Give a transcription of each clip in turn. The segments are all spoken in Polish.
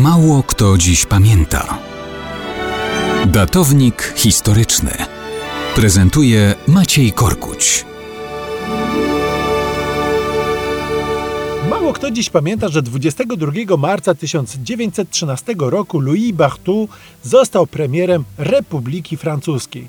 Mało kto dziś pamięta. Datownik historyczny prezentuje Maciej Korkuć. Mało kto dziś pamięta, że 22 marca 1913 roku Louis Barthou został premierem Republiki Francuskiej.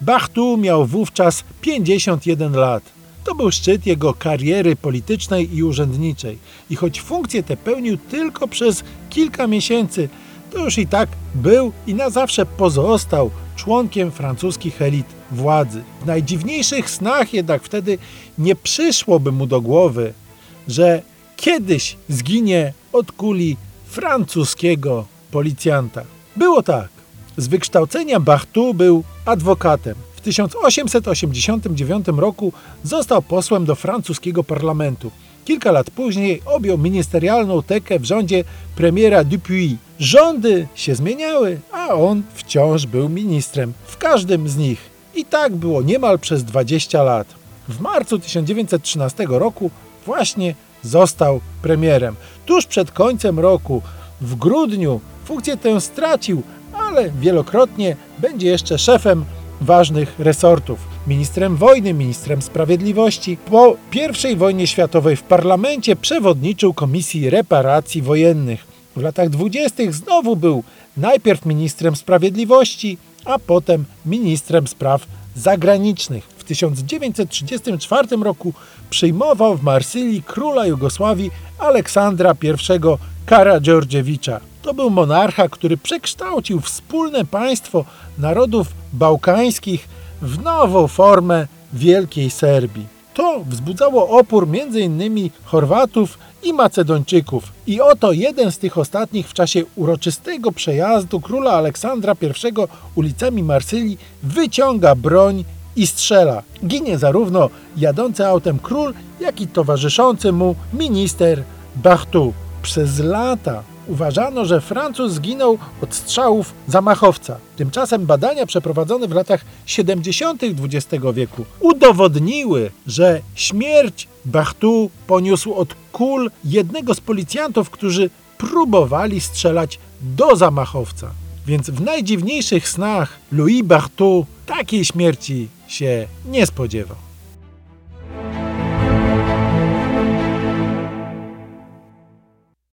Barthou miał wówczas 51 lat. To był szczyt jego kariery politycznej i urzędniczej. I choć funkcję tę pełnił tylko przez kilka miesięcy, to już i tak był i na zawsze pozostał członkiem francuskich elit władzy. W najdziwniejszych snach jednak wtedy nie przyszłoby mu do głowy, że kiedyś zginie od kuli francuskiego policjanta. Było tak. Z wykształcenia Barthou był adwokatem. W 1889 roku został posłem do francuskiego parlamentu. Kilka lat później objął ministerialną tekę w rządzie premiera Dupuy. Rządy się zmieniały, a on wciąż był ministrem w każdym z nich. I tak było niemal przez 20 lat. W marcu 1913 roku właśnie został premierem. Tuż przed końcem roku, w grudniu, funkcję tę stracił, ale wielokrotnie będzie jeszcze szefem ważnych resortów. Ministrem wojny, ministrem sprawiedliwości. Po I wojnie światowej w parlamencie przewodniczył Komisji Reparacji Wojennych. W latach dwudziestych znowu był najpierw ministrem sprawiedliwości, a potem ministrem spraw zagranicznych. W 1934 roku przyjmował w Marsylii króla Jugosławii Aleksandra I Karadziordziewicza. To był monarcha, który przekształcił wspólne państwo narodów bałkańskich w nową formę Wielkiej Serbii. To wzbudzało opór m.in. Chorwatów i Macedończyków. I oto jeden z tych ostatnich w czasie uroczystego przejazdu króla Aleksandra I ulicami Marsylii wyciąga broń i strzela. Ginie zarówno jadący autem król, jak i towarzyszący mu minister Barthou. Przez lata uważano, że Francuz zginął od strzałów zamachowca. Tymczasem badania przeprowadzone w latach 70. XX wieku udowodniły, że śmierć Barthou poniósł od kul jednego z policjantów, którzy próbowali strzelać do zamachowca. Więc w najdziwniejszych snach Louis Barthou takiej śmierci się nie spodziewał.